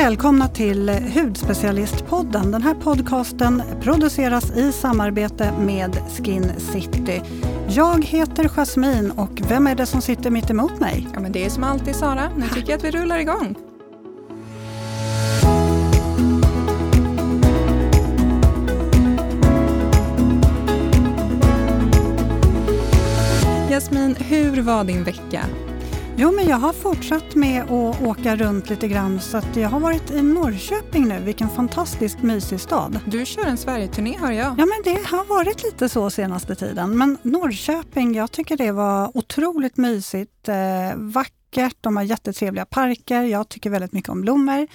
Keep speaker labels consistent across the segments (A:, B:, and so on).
A: Välkomna till Hudspecialistpodden. Den här podcasten produceras i samarbete med Skin City. Jag heter Jasmin och vem är det som sitter mitt emot mig?
B: Ja, men det är som alltid Sara. Nu tycker jag att vi rullar igång. Jasmin, hur var din vecka?
A: Jo, men jag har fortsatt med att åka runt lite grann så att jag har varit i Norrköping nu. Vilken fantastisk mysig stad.
B: Du kör en Sverigeturné hör jag.
A: Ja, men det har varit lite så senaste tiden. Men Norrköping, jag tycker det var otroligt mysigt, eh, vackert, de har jättetrevliga parker. Jag tycker väldigt mycket om blommor.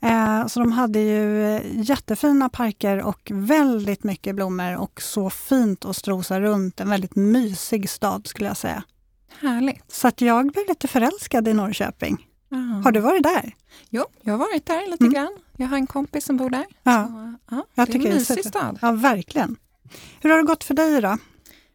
A: Eh, så de hade ju jättefina parker och väldigt mycket blommor och så fint att strosa runt. En väldigt mysig stad skulle jag säga.
B: Härligt.
A: Så att jag blev lite förälskad i Norrköping.
B: Aha.
A: Har du varit där?
B: Jo, jag har varit där lite
A: Mm.
B: grann. Jag har en kompis som bor där.
A: Ja.
B: Så, ja,
A: Jag
B: det är en mysig stad.
A: Ja, verkligen. Hur har det gått för dig då?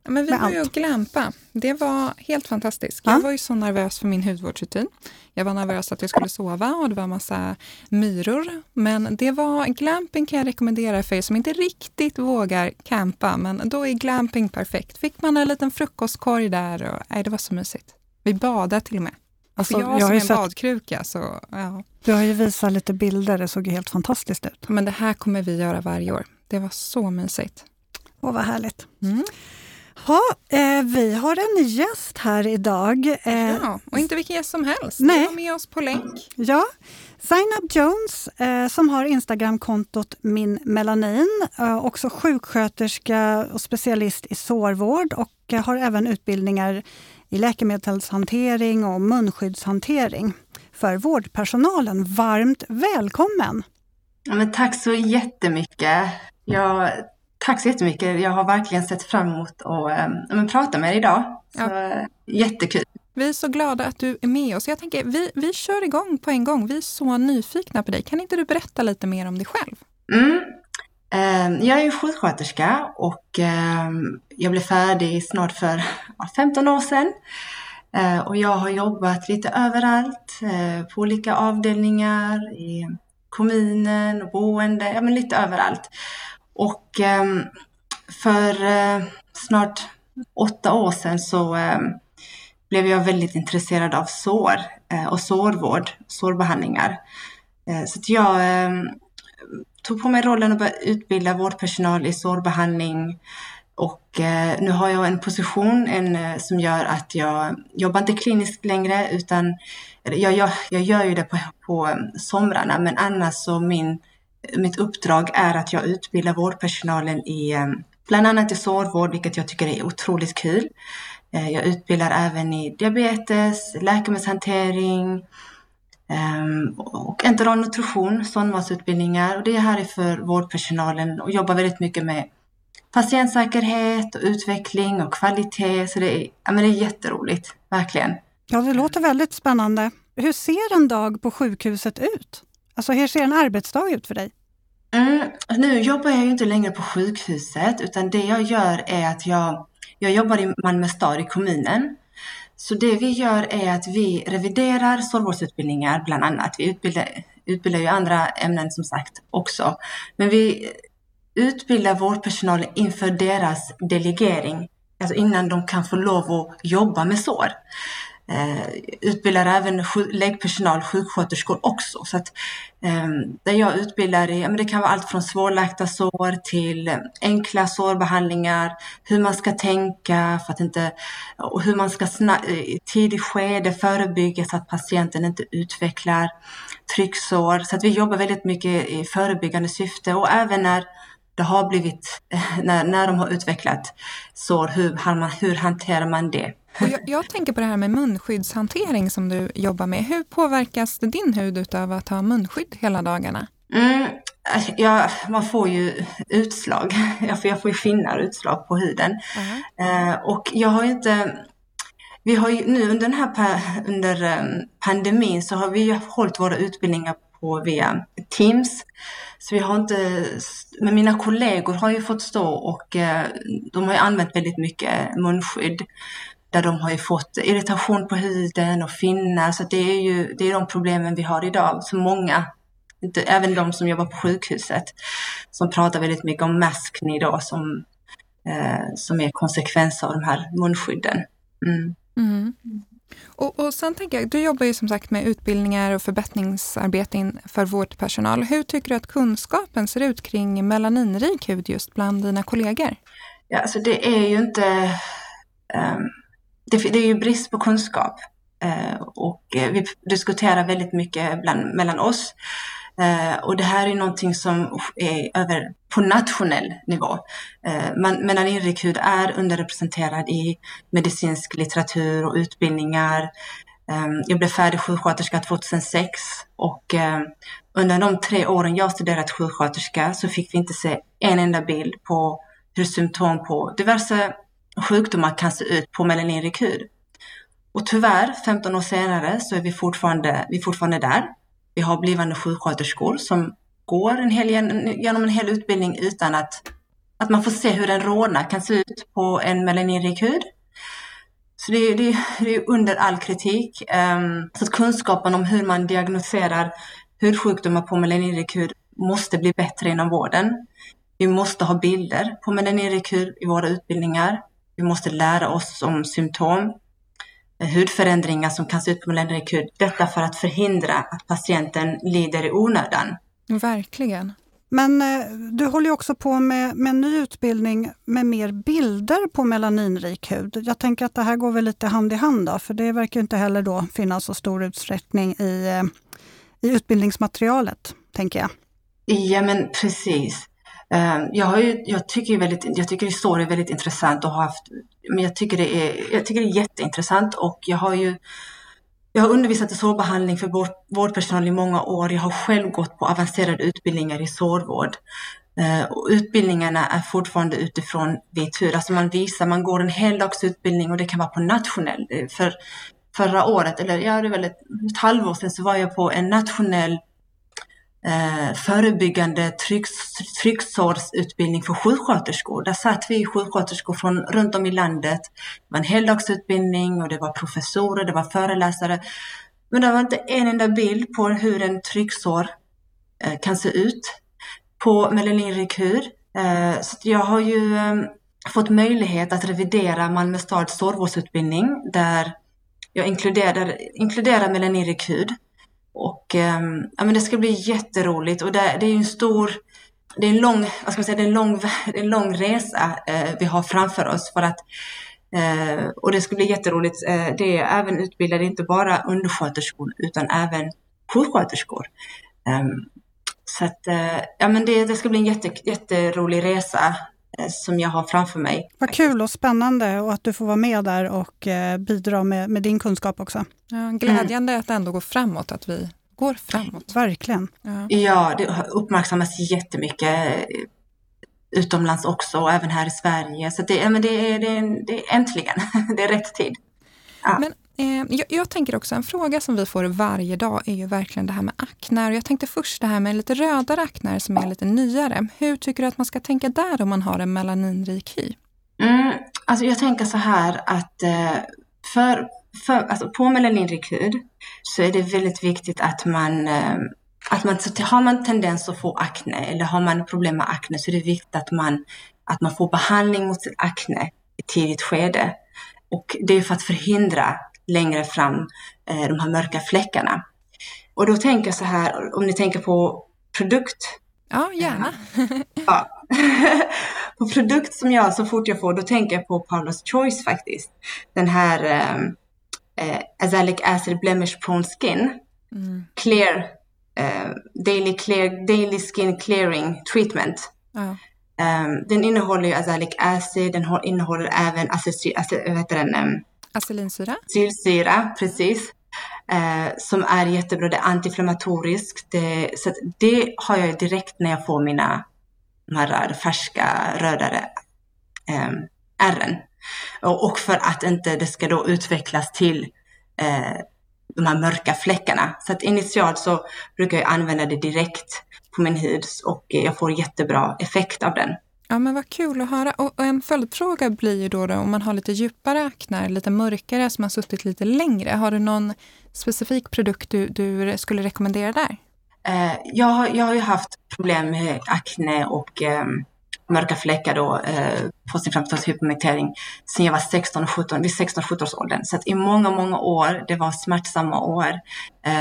B: Men vi var ju och glampa. Det var helt fantastiskt.
A: Ja.
B: Jag var ju så nervös för min hudvårdsrutin. Jag var nervös att jag skulle sova och det var massa myror. Men det var glamping kan jag rekommendera för er som inte riktigt vågar campa. Men då är glamping perfekt. Fick man en liten frukostkorg där och nej, det var så mysigt. Vi badade till och med.
A: Alltså,
B: Alltså, jag,
A: jag
B: som är en
A: sett-
B: badkruka så ja.
A: Du har ju visat lite bilder, det såg ju helt fantastiskt ut.
B: Men det här kommer vi göra varje år. Det var så mysigt.
A: Åh, vad härligt.
B: Mm.
A: Ha, eh, vi har en gäst här idag. Eh,
B: Ja, och inte vilken gäst som helst.
A: Nej.
B: Vi har med oss på länk.
A: Ja, Zainab Jones eh, som har Instagramkontot Min Melanin, eh, också sjuksköterska och specialist i sårvård och eh, har även utbildningar i läkemedelshantering och munskyddshantering för vårdpersonalen. Varmt välkommen!
C: Ja, men tack så jättemycket. Jag, tack så jättemycket. Jag har verkligen sett fram emot att ja, men prata med er idag. Så,
B: Ja.
C: Jättekul.
B: Vi är så glada att du är med oss. Jag tänker, vi, vi kör igång på en gång. Vi är så nyfikna på dig. Kan inte du berätta lite mer om dig själv?
C: Mm. Ehm, jag är ju sjuksköterska och ehm, jag blev färdig snart för ja, 15 år sedan. Eh, och jag har jobbat lite överallt, eh, på olika avdelningar, i kommunen boende, ja men lite överallt. Och ehm, för eh, snart åtta år sedan så ehm, blev jag väldigt intresserad av sår eh, och sårvård, sårbehandlingar. Eh, så att jag ehm, tog på mig rollen att börja utbilda vårdpersonal i sårbehandling och nu har jag en position en, som gör att jag jobbar inte kliniskt längre utan jag, jag, jag gör ju det på, på somrarna men annars så min, mitt uppdrag är att jag utbildar vårdpersonalen i ehm, bland annat i sårvård vilket jag tycker är otroligt kul. Eh, jag utbildar även i diabetes, läkemedelshantering, ehm, och enteral nutrition, sondmatsutbildningar och det här är för vårdpersonalen och jobbar väldigt mycket med patientsäkerhet och utveckling och kvalitet. Så det är, ja, men det är jätteroligt, verkligen.
A: Ja, det låter väldigt spännande. Hur ser en dag på sjukhuset ut? Alltså hur ser en arbetsdag ut för dig?
C: Mm, nu jobbar jag ju inte längre på sjukhuset utan det jag gör är att jag, jag jobbar i Malmö stad i kommunen. Så det vi gör är att vi reviderar sårvårdsutbildningar bland annat. Vi utbildar, utbildar ju andra ämnen som sagt också. Men vi utbildar vårdpersonalen inför deras delegering. Alltså innan de kan få lov att jobba med sår. Eh, utbildar även läggpersonal, sjuksköterskor också. Så att, eh, det jag utbildar i, men det kan vara allt från svårläkta sår till eh, enkla sårbehandlingar, hur man ska tänka för att inte, och hur man ska eh, i tidigt skede förebygga så att patienten inte utvecklar trycksår. Så att vi jobbar väldigt mycket i förebyggande syfte och även när det har blivit, när, när de har utvecklat sår, hur, hur hanterar man det?
B: Och jag, jag tänker på det här med munskyddshantering som du jobbar med. Hur påverkas din hud av att ha munskydd hela dagarna?
C: Mm, ja, man får ju utslag, jag får, jag får ju finnar utslag på huden. Eh, och jag har inte, vi har ju nu under den här under eh, pandemin så har vi ju hållit våra utbildningar på via Teams. Så vi har inte, men mina kollegor har ju fått stå och eh, de har ju använt väldigt mycket munskydd. Där de har ju fått irritation på huden och finnar. Så det är ju det är de problemen vi har idag, som många Även de som jobbar på sjukhuset som pratar väldigt mycket om maskning då som, eh, som är konsekvenser av de här munskydden. Mm. Mm.
B: Och, och sen tänker jag, du jobbar ju som sagt med utbildningar och förbättringsarbete för vårdpersonal. Hur tycker du att kunskapen ser ut kring melaninrik hud just bland dina kollegor?
C: Ja, alltså det är ju inte... Um, det, det, är ju brist på kunskap. Eh, och eh, vi diskuterar väldigt mycket bland, mellan oss. Eh, och det här är någonting som är över på nationell nivå. Man, melaninrik är underrepresenterad i medicinsk litteratur och utbildningar. Ehm, jag blev färdig sjuksköterska 2006 och under de tre åren jag studerat sjuksköterska så fick vi inte se en enda bild på hur symptom på diverse sjukdomar kan se ut på melaninrik hud. Och tyvärr, 15 år senare, så är vi fortfarande, vi är fortfarande där. Vi har blivande sjuksköterskor som går en hel, genom en hel utbildning utan att, att man får se hur en råna kan se ut på en melaninrik hud. Så det, det, det är under all kritik. Ehm, så att kunskapen om hur man diagnostiserar hudsjukdomar på melaninrik hud måste bli bättre inom vården. Vi måste ha bilder på melaninrekur i våra utbildningar. Vi måste lära oss om symptom, eh, hudförändringar som kan se ut på melaninrekur. Detta för att förhindra att patienten lider i onödan.
B: Verkligen.
A: Men eh, du håller också på med, med en ny utbildning med mer bilder på melaninrik hud. Jag tänker att det här går väl lite hand i hand då, för det verkar inte heller då finnas så stor utsträckning i, eh, i utbildningsmaterialet, tänker jag.
C: Ja, men precis. Ehm, jag, har ju, jag, tycker väldigt, jag tycker historia är väldigt intressant och har haft, men jag tycker det är, jag tycker det är jätteintressant och jag har ju jag har undervisat i sårbehandling för vårdpersonal i många år. Jag har själv gått på avancerade utbildningar i sårvård. Ehm, och utbildningarna är fortfarande utifrån vit hud. Alltså man visar, man går en heldagsutbildning och det kan vara på nationell. Eh, för förra året, eller ja, det är väl ett, ett halvår sedan, så var jag på en nationell eh, förebyggande tryck, trycksårsutbildning för sjuksköterskor. Där satt vi sjuksköterskor från runt om i landet. Det var en heldagsutbildning och det var professorer, det var föreläsare. Men det var inte en enda bild på hur en trycksår eh, kan se ut på melaninrekyr. Eh, så jag har ju eh, fått möjlighet att revidera Malmö stads sårvårdsutbildning där jag inkluderar, inkluderar melaninrik. Och ehm, ja, men det ska bli jätteroligt och det, det är ju en stor, det är en lång, vad ska man säga, det är en lång, en lång resa eh, vi har framför oss för att eh, och det ska bli jätteroligt. Eh, det är även utbildade inte bara undersköterskor utan även sjuksköterskor. Um, så att, eh, ja men det, det ska bli en jätte, jätterolig resa som jag har framför mig.
A: Vad kul och spännande och att du får vara med där och eh, bidra med, med din kunskap också.
B: Ja, glädjande mm. att det ändå går framåt, att vi går framåt.
A: Verkligen.
C: Ja, ja det uppmärksammas jättemycket utomlands också och även här i Sverige. Så det, men det, är, det, är, det är äntligen, det är rätt tid.
B: Ja. Men eh, Eh, jag, jag, tänker också, en fråga som vi får varje dag är ju verkligen det här med aknar. Jag tänkte först det här med lite rödare aknar som är lite nyare. Hur tycker du att man ska tänka där om man har en melaninrik hy?
C: Mm, alltså jag tänker så här att eh, för för, alltså på melaninrik hud så är det väldigt viktigt att man eh, att man, så har man tendens att få akne eller har man problem med akne så är det viktigt att man, att man får behandling mot sitt akne i tidigt skede. Och det är för att förhindra längre fram eh, de här mörka fläckarna. Och då tänker jag så här, om ni tänker på produkt.
B: Ja, gärna.
C: ja. på produkt som jag, så fort jag får, då tänker jag på Paula's Choice faktiskt. Den här eh, eh, azelaic acid blemish prone skin, mm. clear, eh, daily, clear, daily skin clearing treatment. Oh. Um, den innehåller ju azelaic acid, den innehåller även acetyl, vad heter den? Um,
B: Acelinsyra?
C: Acetylsyra, precis. Eh, som är jättebra, det är antiinflammatoriskt. Det, så det har jag direkt när jag får mina de här färska rödare eh, ärren. Och för att inte det ska då utvecklas till eh, de här mörka fläckarna. Så att initialt så brukar jag använda det direkt på min hud och jag får jättebra effekt av den.
B: Ja men vad kul att höra. Och en följdfråga blir ju då, då om man har lite djupare aknar, lite mörkare som har suttit lite längre. Har du någon specifik produkt du, du skulle rekommendera där?
C: Eh, jag, jag har ju haft problem med akne och eh, mörka fläckar då, eh, postinflammatorisk hyperpigmentering sen jag var 16 och 17, vid 16-17 års åldern. Så att i många, många år, det var smärtsamma år.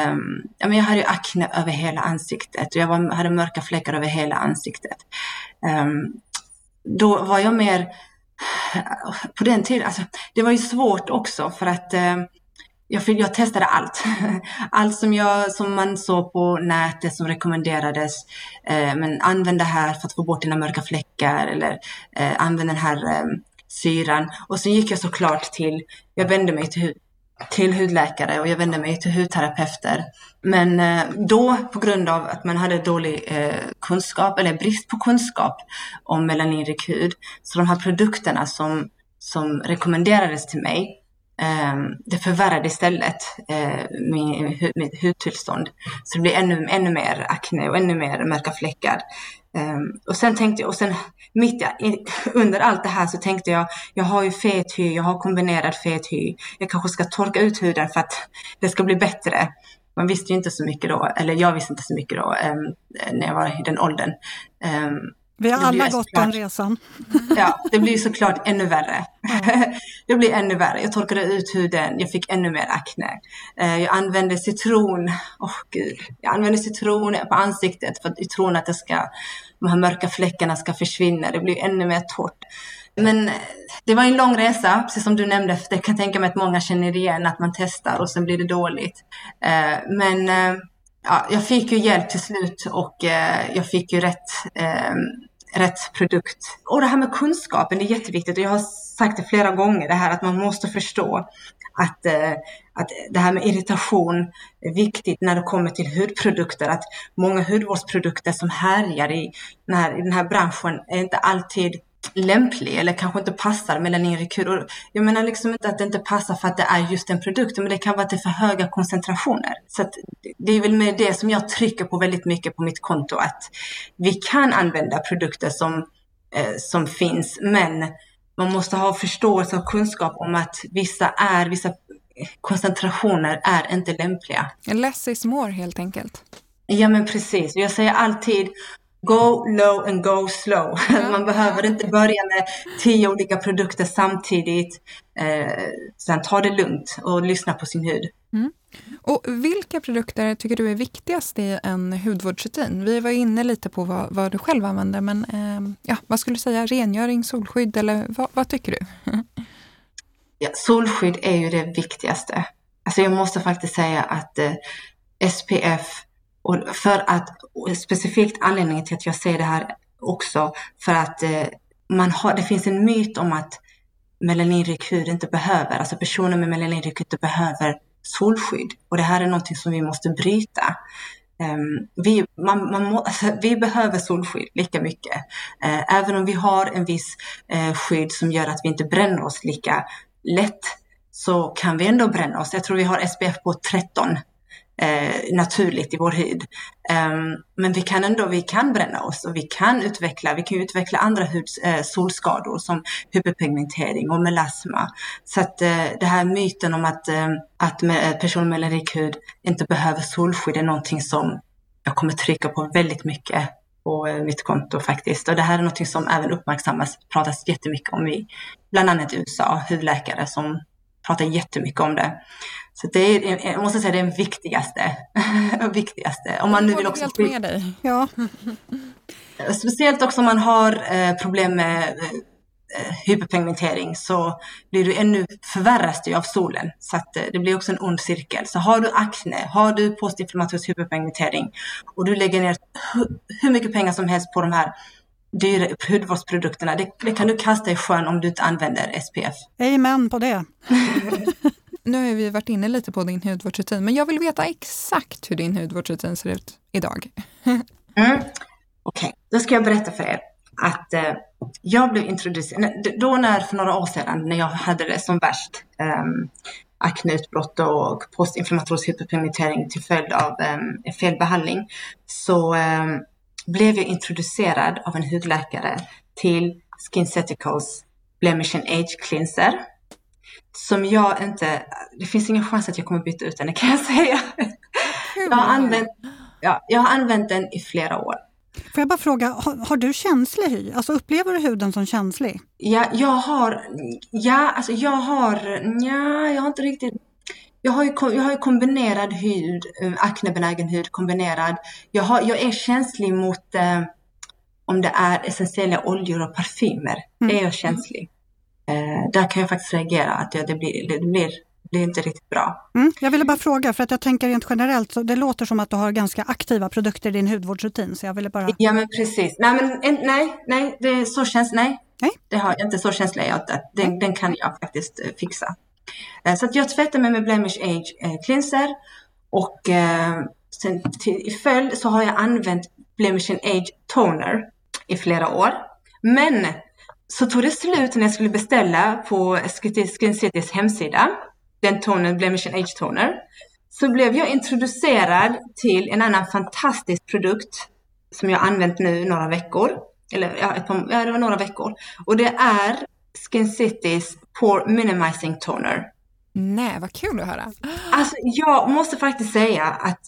C: Um, ja, men jag hade ju akne över hela ansiktet och jag var, hade mörka fläckar över hela ansiktet. Um, då var jag mer, på den tiden, alltså, det var ju svårt också för att eh, jag, jag testade allt. Allt som, jag, som man såg på nätet som rekommenderades. Eh, men använd det här för att få bort dina mörka fläckar eller eh, använd den här eh, syran. Och så gick jag såklart till, jag vände mig till, till hudläkare och jag vände mig till hudterapeuter. Men eh, då på grund av att man hade dålig eh, kunskap eller brist på kunskap om melaninrik hud. Så de här produkterna som, som rekommenderades till mig ehm, det förvärrade istället eh, min, eh, mitt hudtillstånd. Så det blev ännu, ännu mer akne och ännu mer mörka fläckar. Um, och sen tänkte jag, och sen mitt i, under allt det här så tänkte jag, jag har ju fet hy, jag har kombinerad fet hy. Jag kanske ska torka ut huden för att det ska bli bättre. Man visste ju inte så mycket då, eller jag visste inte så mycket då um, när jag var i den åldern.
A: Ehm, vi har alla gått den resan.
C: Ja, det blir såklart ännu värre. Mm. det blir ännu värre. Jag torkade ut huden, jag fick ännu mer akne. Eh, jag använde citron, oh, gud. Jag använde citron på ansiktet för att jag tror att det ska, de här mörka fläckarna ska försvinna. Det blir ännu mer torrt. Men eh, det var en lång resa, precis som du nämnde. Det kan tänka mig att många känner igen att man testar och sen blir det dåligt. Eh, men ja, jag fick ju hjälp till slut och eh, jag fick ju rätt, eh, rätt produkt. Och det här med kunskapen, det är jätteviktigt och jag har sagt det flera gånger, det här att man måste förstå att, eh, att det här med irritation är viktigt när det kommer till hudprodukter, att många hudvårdsprodukter som härjar i den här, i den här branschen är inte alltid lämplig eller kanske inte passar melaninrekur. Jag menar liksom inte att det inte passar för att det är just den produkten, men det kan vara att det är för höga koncentrationer. Så det är väl med det som jag trycker på väldigt mycket på mitt konto, att vi kan använda produkter som, eh, som finns, men man måste ha förståelse och kunskap om att vissa är, vissa koncentrationer är inte lämpliga.
B: Less is more helt enkelt.
C: Ja men precis. Jag säger alltid Go low and go slow. Ja. Man behöver inte börja med tio olika produkter samtidigt. Eh, sen ta det lugnt och lyssna på sin hud. Mm.
B: Och vilka produkter tycker du är viktigast i en hudvårdsrutin? Vi var inne lite på vad, vad du själv använder, men eh, ja, vad skulle du säga? Rengöring, solskydd eller vad, vad tycker du?
C: ja, solskydd är ju det viktigaste. Alltså jag måste faktiskt säga att eh, SPF och för att, specifikt anledningen till att jag säger det här också, för att eh, man har, det finns en myt om att melaninrik hud inte behöver, alltså personer med melaninrik hud inte behöver solskydd. Och det här är någonting som vi måste bryta. Um, vi, man, man må, alltså, vi behöver solskydd lika mycket. Uh, även om vi har en viss uh, skydd som gör att vi inte bränner oss lika lätt så kan vi ändå bränna oss. Jag tror vi har SPF på 13 eh, naturligt i vår hud. Um, men vi kan ändå, vi kan bränna oss och vi kan utveckla, vi kan utveckla andra huds, eh, solskador som hyperpigmentering och melasma. Så att eh, det här myten om att, eh, att med, eh, personer med rik hud inte behöver solskydd är någonting som jag kommer trycka på väldigt mycket på eh, mitt konto faktiskt. Och det här är något som även uppmärksammas, pratas jättemycket om i bland annat i USA, hudläkare som pratar jättemycket om det. Så det är, jag måste säga det är den viktigaste. viktigaste.
B: Om man nu vill också... Helt med dig. Ja.
C: Speciellt också om man har eh, problem med eh, hyperpigmentering så blir du ännu förvärras du av solen. Så att eh, det blir också en ond cirkel. Så har du akne, har du postinflammatorisk hyperpigmentering och du lägger ner hur mycket pengar som helst på de här dyra hudvårdsprodukterna, det, det kan du kasta i sjön om du inte använder SPF.
A: Amen på det.
B: nu har vi varit inne lite på din hudvårdsrutin, men jag vill veta exakt hur din hudvårdsrutin ser ut idag.
C: mm. Okej, okay. då ska jag berätta för er att eh, jag blev introducerad, då när för några år sedan när jag hade det som värst, ehm, um, akneutbrott och postinflammatorisk hyperpigmentering till följd av um, felbehandling, så um, blev jag introducerad av en hudläkare till SkinCeuticals Blemish and Age Cleanser som jag inte, det finns ingen chans att jag kommer byta ut den kan jag säga. Jag har använt, ja, jag har använt den i flera år.
A: Får jag bara fråga, har, har, du känslig hy? Alltså upplever du huden som känslig?
C: Ja, jag har, ja, alltså jag har, ja, jag har inte riktigt jag har, ju, jag har ju kombinerad hud, eh, aknebenägen hud kombinerad. Jag, har, jag är känslig mot eh, om det är essentiella oljor och parfymer. Mm. är jag känslig. Eh, där kan jag faktiskt reagera att det, det, blir, det, blir, det blir inte riktigt bra.
A: Mm. Jag ville bara fråga, för att jag tänker rent generellt, så det låter som att du har ganska aktiva produkter i din hudvårdsrutin. Så jag ville bara...
C: Ja men precis. Nej, men, nej, nej, det är så känns, nej. nej. Det har jag inte, så känslig är jag inte. Den, den kan jag faktiskt eh, fixa. Eh, så att jag tvättar mig med Blemish Age eh, cleanser och sen till, i följd så har jag använt Blemish Age toner i flera år. Men så tog det slut när jag skulle beställa på Skin Citys hemsida, den tonen, Blemish Age toner. Så blev jag introducerad till en annan fantastisk produkt som jag använt nu några veckor. Eller ja, ett par, ja, det var några veckor. Och det är Skin Citys Pore Minimizing Toner.
B: Nej, vad kul att höra.
C: Alltså, jag måste faktiskt säga att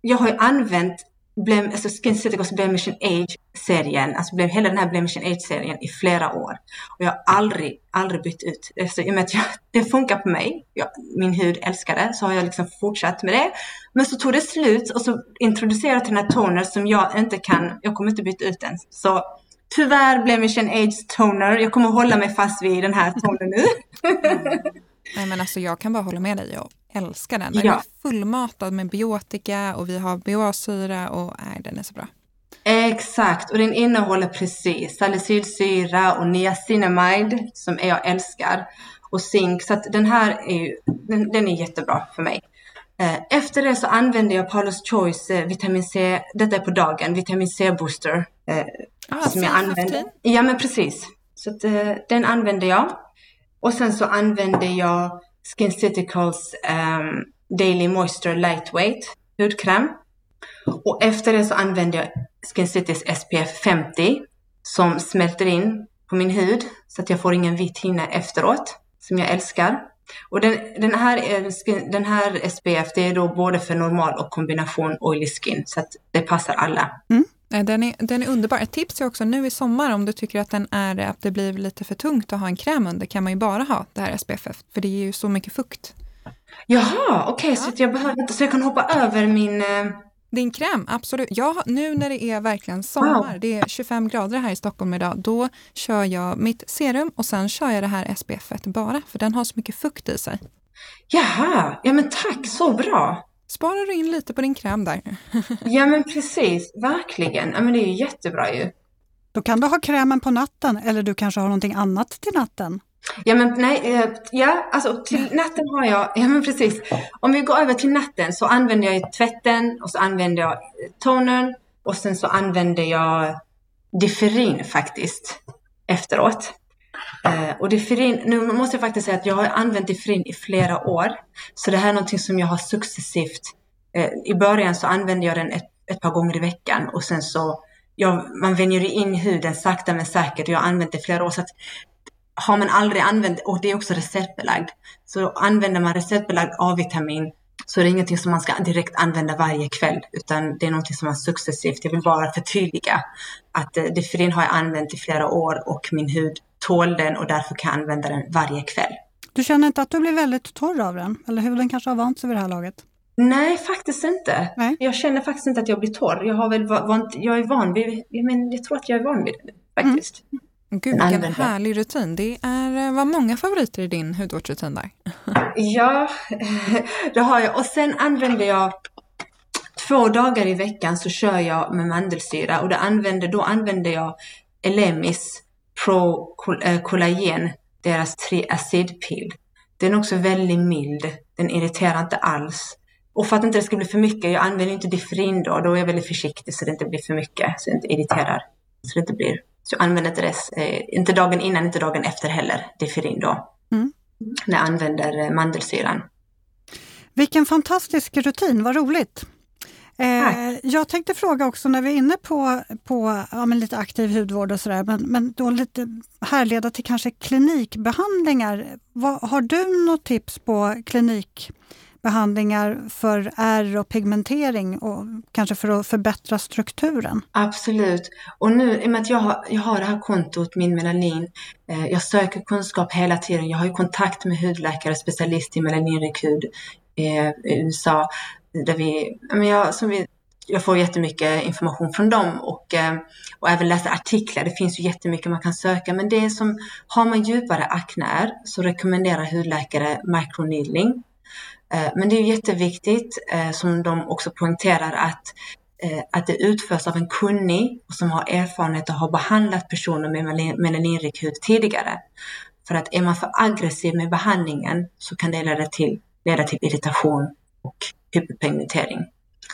C: jag har ju använt Blem, alltså Skin Ceuticals Blemishin Age-serien, alltså blev hela den här Blemishin Age-serien i flera år. Och jag har aldrig, aldrig bytt ut. Alltså, I och med att jag, det funkar på mig, jag, min hud älskar det, så har jag liksom fortsatt med det. Men så tog det slut och så introducerade jag till den här toner som jag inte kan, jag kommer inte byta ut den. Så tyvärr Blemishin Age toner, jag kommer hålla mig fast vid den här tonen nu.
B: Nej men alltså jag kan bara hålla med dig, jag älskar den. Den ja. är fullmatad med biotika och vi har BHA-syra och nej, den är så bra.
C: Exakt, och den innehåller precis salicylsyra och niacinamide som jag älskar och zink. Så att den här är ju, den, den är jättebra för mig. Eh, efter det så använder jag Paulus Choice eh, vitamin C, detta är på dagen, vitamin C booster. Eh,
B: ah, som jag använder.
C: Ja men precis. Så att, den använder jag. Och sen så använder jag SkinCeuticals um, ehm, Daily Moisture Lightweight hudkräm. Och efter det så använder jag SkinCitys SPF 50 som smälter in på min hud så att jag får ingen vit hinna efteråt, som jag älskar. Och den, den, här, eh, den här SPF, det är då både för normal och kombination oily skin, så att det passar alla.
B: Mm. Den är, den är underbar. Ett tips är också nu i sommar om du tycker att, den är, att det blir lite för tungt att ha en kräm under kan man ju bara ha det här SPF för det ger ju så mycket fukt.
C: Jaha, okej, okay, ja. så jag behöver inte, så jag kan hoppa över min... Eh,
B: Din kräm, absolut. Jag, nu när det är verkligen sommar, wow. det är 25 grader här i Stockholm idag, då kör jag mitt serum och sen kör jag det här SPF bara, för den har så mycket fukt i sig.
C: Jaha, ja men tack, så bra
B: sparar du in lite på din kräm där.
C: ja men precis, verkligen. Ja, men det är ju jättebra ju.
A: Då kan du ha krämen på natten eller du kanske har någonting annat till natten?
C: Ja men nej, eh, ja alltså till natten har jag, ja men precis. Om vi går över till natten så använder jag tvätten och så använder jag tonern och sen så använder jag Differin faktiskt efteråt. Eh, och Differin, nu måste jag faktiskt säga att jag har använt Differin i flera år. Så det här är någonting som jag har successivt. Eh, I början så använde jag den ett, ett par gånger i veckan och sen så, ja, man vänjer in huden sakta men säkert och jag har använt det i flera år. Så att, har man aldrig använt, och det är också receptbelagd, så använder man receptbelagd A-vitamin så är det ingenting som man ska direkt använda varje kväll, utan det är någonting som man successivt, jag vill bara förtydliga att eh, Differin har jag använt i flera år och min hud tål den och därför kan jag använda den varje kväll.
A: Du känner inte att du blir väldigt torr av den? Eller huden kanske har vant sig vid det här laget?
C: Nej, faktiskt inte. Nej. Jag känner faktiskt inte att jag blir torr. Jag, har väl vant, jag är van vid, jag, men, jag tror att jag är van vid det faktiskt. Mm.
B: Gud, vilken härlig rutin. Det är, eh, var många favoriter i din hudvårdsrutin där.
C: ja, det har jag. Och sen använder jag två dagar i veckan så kör jag med mandelsyra och det använder, då använder jag Elemis Pro Collagen, deras triacidpill. Den är också väldigt mild. Den irriterar inte alls. Och för att inte det ska bli för mycket, jag använder inte Differin då, då är jag väldigt försiktig så det inte blir för mycket, så det inte irriterar. Så det inte blir. Så jag använder inte det, eh, inte dagen innan, inte dagen efter heller, Differin då. Mm. När jag använder eh, mandelsyran.
A: Vilken fantastisk rutin, vad roligt! Eh, jag tänkte fråga också när vi är inne på, på ja, lite aktiv hudvård och sådär, men, men då lite härleda till kanske klinikbehandlingar. Vad, har du något tips på klinik behandlingar för ärr och pigmentering och kanske för att förbättra strukturen?
C: Absolut. Och nu i och med att jag har, jag har det här kontot, min melanin, eh, jag söker kunskap hela tiden. Jag har ju kontakt med hudläkare, specialist i melaninrik hud eh, i USA. Där vi, men jag, som vi, jag får jättemycket information från dem och, eh, och även läsa artiklar. Det finns ju jättemycket man kan söka, men det är som, har man djupare akne så rekommenderar hudläkare microneedling. Eh, men det är jätteviktigt, eh, som de också poängterar, att, att det utförs av en kunnig och som har erfarenhet och har behandlat personer med melaninrik hud tidigare. För att är man för aggressiv med behandlingen så kan det leda till, leda till irritation och hyperpigmentering.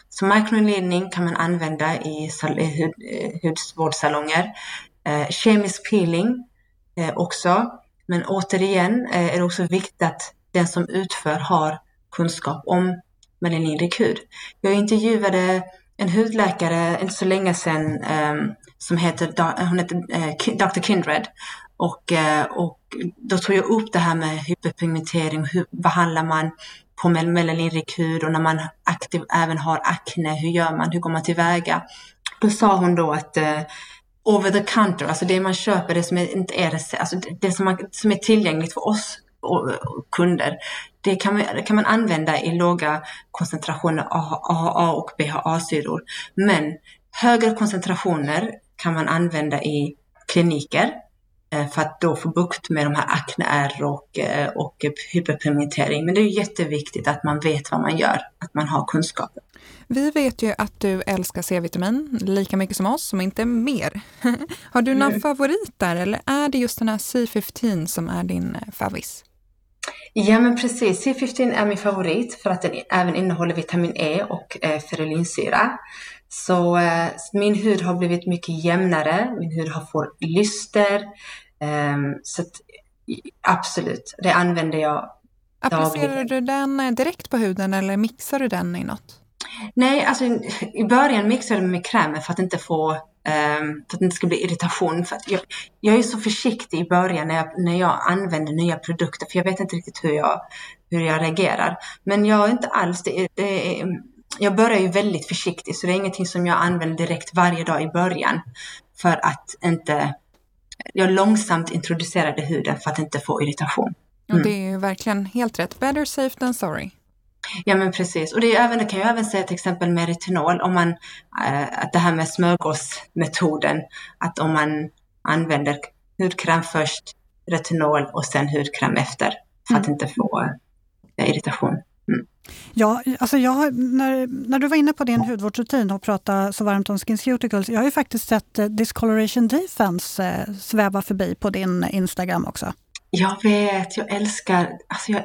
C: Så mikroinledning kan man använda i, hud, eh, hudvårdssalonger. Eh, kemisk peeling eh, också. Men återigen eh, är det också viktigt att den som utför har kunskap om melaninrik hud. Jag intervjuade en hudläkare inte så länge sedan eh, som heter, hon heter eh, Dr. Kindred och, eh, och då tog jag upp det här med hyperpigmentering, hur behandlar man på melaninrik hud och när man aktiv, även har akne, hur gör man, hur går man tillväga? Då sa hon då att eh, over the counter, alltså det man köper, det som är, inte är alltså det som, man, som är tillgängligt för oss och, och kunder, det kan man, det kan man använda i låga koncentrationer AHA och BHA-syror. Men högre koncentrationer kan man använda i kliniker för att då få bukt med de här akneärr och, eh, och hyperpigmentering. Men det är jätteviktigt att man vet vad man gör, att man har kunskapen.
B: Vi vet ju att du älskar C-vitamin lika mycket som oss, om inte mer. har du någon mm. favorit där eller är det just den här C15 som är din eh, favorit?
C: Ja men precis, C15 är min favorit för att den även innehåller vitamin E och eh, ferulinsyra. Så eh, min hud har blivit mycket jämnare, min hud har fått lyster. Eh, så att, absolut, det använder jag
B: Applicerar du den eh, direkt på huden eller mixar du den i något?
C: Nej, alltså i början mixade jag med krämen för att inte få Um, för att det inte ska bli irritation. För jag, jag, är så försiktig i början när jag, när jag använder nya produkter för jag vet inte riktigt hur jag, hur jag reagerar. Men jag är inte alls, det, det, jag börjar ju väldigt försiktigt så det är ingenting som jag använder direkt varje dag i början. För att inte, jag långsamt introducerade huden för att inte få irritation.
B: Mm. Det är ju verkligen helt rätt. Better safe than sorry.
C: Ja men precis. Och det, är även, det kan jag även säga till exempel med retinol, om man, äh, att det här med smörgåsmetoden, att om man använder hudkräm först, retinol och sen hudkräm efter, för att mm. inte få äh, irritation.
A: Ja, alltså jag, när, när du var inne på din hudvårdsrutin och pratade så varmt om SkinCeuticals, jag har ju faktiskt sett eh, Discoloration Defense eh, sväva förbi på din Instagram också.
C: Jag vet, jag älskar, alltså jag,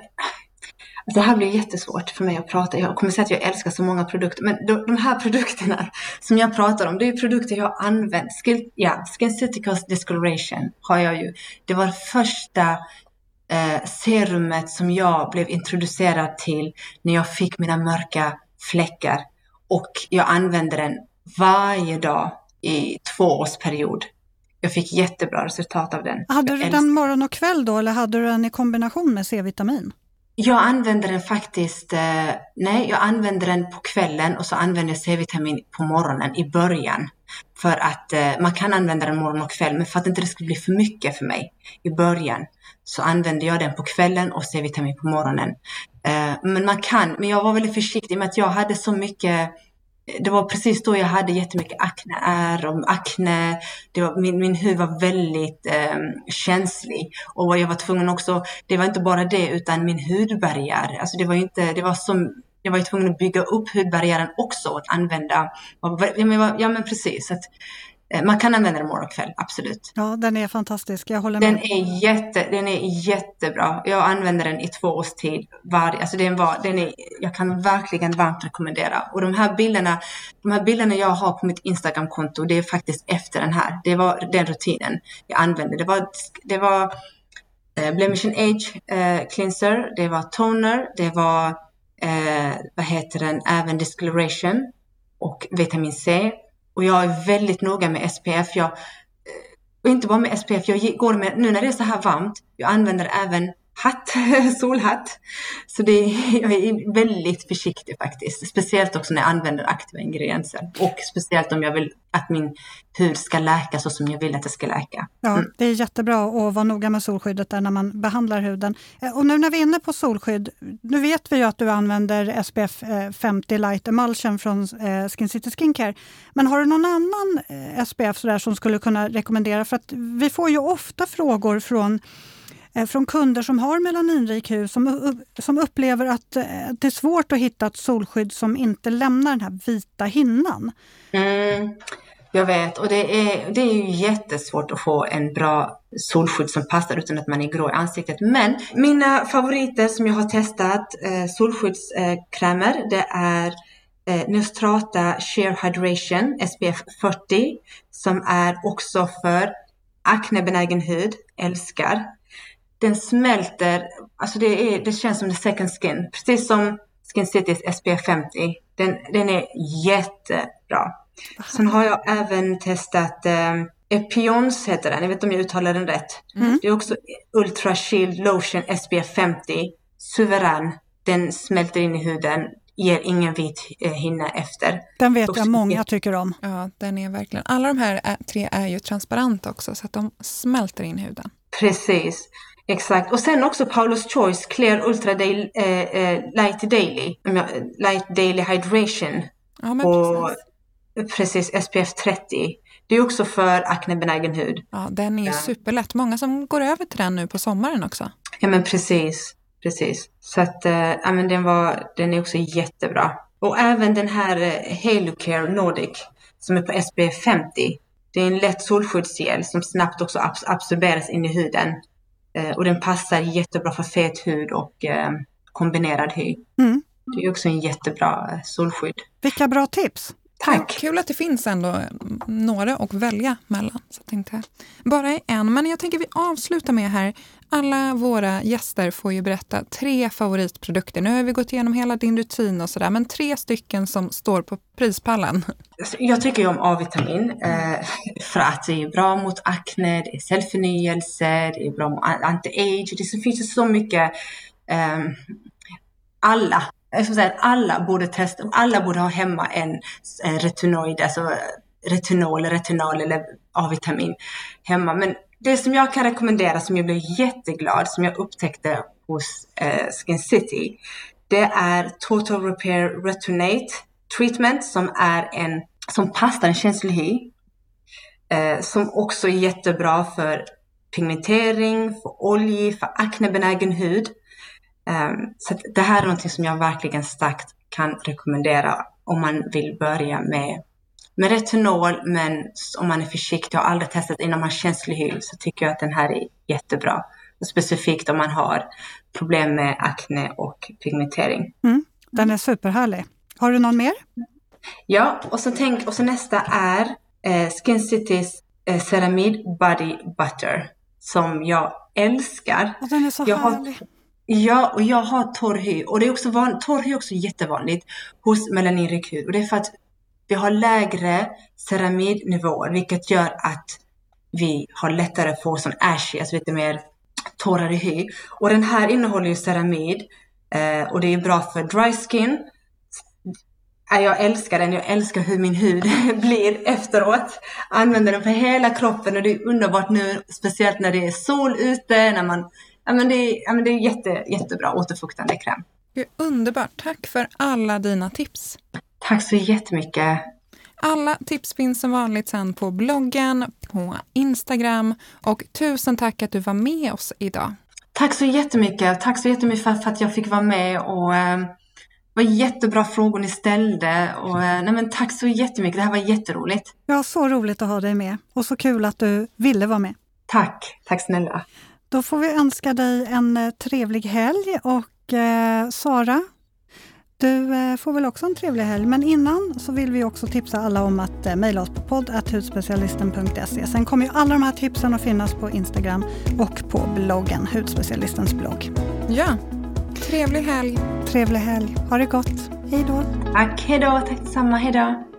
C: alltså det här blir jättesvårt för mig att prata. Jag kommer säga att jag älskar så många produkter, men de, de här produkterna som jag pratar om, det är produkter jag har använt. Skin, ja, SkinCeuticals Discoloration har jag ju. Det var första eh, serumet som jag blev introducerad till när jag fick mina mörka fläckar. Och jag använde den varje dag i två års period. Jag fick jättebra resultat av den.
A: Hade du den morgon och kväll då eller hade du den i kombination med C-vitamin?
C: Jag använder den faktiskt, eh, nej jag använder den på kvällen och så använder jag C-vitamin på morgonen i början. För att eh, man kan använda den morgon och kväll, men för att inte det skulle bli för mycket för mig i början så använde jag den på kvällen och C-vitamin på morgonen. Eh, men man kan, men jag var väldigt försiktig med att jag hade så mycket det var precis då jag hade jättemycket akne är och akne. Det var, min, min hud var väldigt eh, känslig och jag var tvungen också, det var inte bara det utan min hudbarriär, alltså det var inte, det var som jag var ju tvungen att bygga upp hudbarriären också och att använda, ja men, ja, men precis. Att, eh, man kan använda den morgon och kväll, absolut.
A: Ja, den är fantastisk. Jag håller
C: med.
A: Den
C: är, jätte, den är jättebra. Jag använder den i två års tid. Var, alltså den var, den är, jag kan verkligen varmt rekommendera. Och de här bilderna, de här bilderna jag har på mitt Instagramkonto, det är faktiskt efter den här. Det var den rutinen jag använde. Det var, det var eh, Blemish Age eh, Cleanser, det var toner, det var eh, vad heter den, även discoloration och vitamin C. Och jag är väldigt noga med SPF. Jag, eh, och inte bara med SPF, jag går med, nu när det är så här varmt, jag använder även hatt, solhatt. Så det, jag är väldigt försiktig faktiskt. Speciellt också när jag använder aktiva ingredienser. Och speciellt om jag vill att min hud ska läka så som jag vill att det ska läka.
A: Ja, mm. det är jättebra att vara noga med solskyddet där när man behandlar huden. Eh, och nu när vi är inne på solskydd, nu vet vi ju att du använder SPF 50 eh, Light Emulsion från eh, Skin City Skincare. Men har du någon annan SPF så som skulle kunna rekommendera? För att vi får ju ofta frågor från Eh, från kunder som har melaninrik hud som, som upplever att eh, det är svårt att hitta ett solskydd som inte lämnar den här vita hinnan.
C: Mm, jag vet och det är, det är ju jättesvårt att få en bra solskydd som passar utan att man är grå i ansiktet. Men mina favoriter som jag har testat, eh, solskyddskrämer, det är eh, Neostrata Sheer Hydration SPF 40 som är också för aknebenägen hud, älskar den smälter, alltså det, är, det känns som the second skin. Precis som Skin Citys SPF 50. Den, den är jättebra. Sen har jag även testat eh, Epions heter den, jag vet inte om jag uttalar den rätt. Mm. Det är också Ultra Shield Lotion SPF 50. Suverän. Den smälter in i huden, ger ingen vit eh, hinna efter.
A: Den vet jag många tycker om.
B: Ja, den är verkligen. Alla de här tre är ju transparenta också så att de smälter in i huden.
C: Precis. Exakt, och sen också Paulus Choice Clear Ultra Day, eh, eh, Light Daily, Light Daily Hydration.
B: Ja, men och,
C: precis. precis. SPF 30. Det är också för aknebenägen hud.
B: Ja, den är ja. superlätt. Många som går över till den nu på sommaren också.
C: Ja, men precis. Precis. Så att, äh, ja, men den, var, den är också jättebra. Och även den här eh, Halocare Nordic som är på SPF 50. Det är en lätt solskyddsgel som snabbt också absorberas in i huden. Eh, och den passar jättebra för fet hud och eh, kombinerad hy. Mm. Det är också en jättebra eh, solskydd.
A: Vilka bra tips!
C: Tack!
B: Kul att det finns ändå några att välja mellan. Så att inte bara en. Men jag tänker vi avslutar med här. Alla våra gäster får ju berätta tre favoritprodukter. Nu har vi gått igenom hela din rutin och sådär, men tre stycken som står på prispallen.
C: Jag tycker ju om A-vitamin eh, för att det är bra mot akne, det är cellförnyelse, det är bra mot anti-age. Det finns så mycket. Eh, alla jag skulle säga att alla borde testa, alla borde ha hemma en, en retinoid, alltså retinol, retinal eller A-vitamin hemma. Men det som jag kan rekommendera som jag blev jätteglad, som jag upptäckte hos eh, Skin City, det är Total Repair Retinate Treatment som är en, som passar en känslig hy. Eh, som också är jättebra för pigmentering, för oljig, för aknebenägen hud. Eh, så det här är någonting som jag verkligen starkt kan rekommendera om man vill börja med, med retinol, men om man är försiktig och aldrig testat innan man har känslig hy så tycker jag att den här är jättebra. Specifikt om man har problem med akne och pigmentering.
A: Mm, den är superhärlig. Har du någon mer?
C: Ja, och så, tänk, och så nästa är eh, Skin Citys eh, Ceramide Body Butter som jag älskar.
A: Och den är så
C: jag
A: härlig. Har,
C: Ja, och jag har torr hy och det är också van, torr hy är också jättevanligt hos melaninrik hud och det är för att vi har lägre ceramidnivåer vilket gör att vi har lättare att få sån ashy, alltså lite mer torrare hy. Och den här innehåller ju ceramid eh, och det är bra för dry skin. Jag älskar den, jag älskar hur min hud blir efteråt. Använder den för hela kroppen och det är underbart nu, speciellt när det är sol ute, när man ja, men det, är, ja, men det är jätte, jättebra återfuktande kräm.
B: Det är underbart. Tack för alla dina tips.
C: Tack så jättemycket.
B: Alla tips finns som vanligt sen på bloggen, på Instagram och tusen tack att du var med oss idag.
C: Tack så jättemycket. Tack så jättemycket för, för att jag fick vara med och eh, det var jättebra frågor ni ställde och eh, nej men tack så jättemycket. Det här var jätteroligt.
A: Ja, så roligt att ha dig med och så kul att du ville vara med.
C: Tack, tack snälla.
A: Då får vi önska dig en eh, trevlig helg och eh, Sara, du eh, får väl också en trevlig helg, men innan så vill vi också tipsa alla om att eh, mejla oss på podd.hudspecialisten.se. Sen kommer ju alla de här tipsen att finnas på Instagram och på bloggen, Hudspecialistens blogg.
B: Ja, trevlig helg!
A: Trevlig helg! Ha det gott! Hej då!
C: Tack, hej då! Tack detsamma, hej då!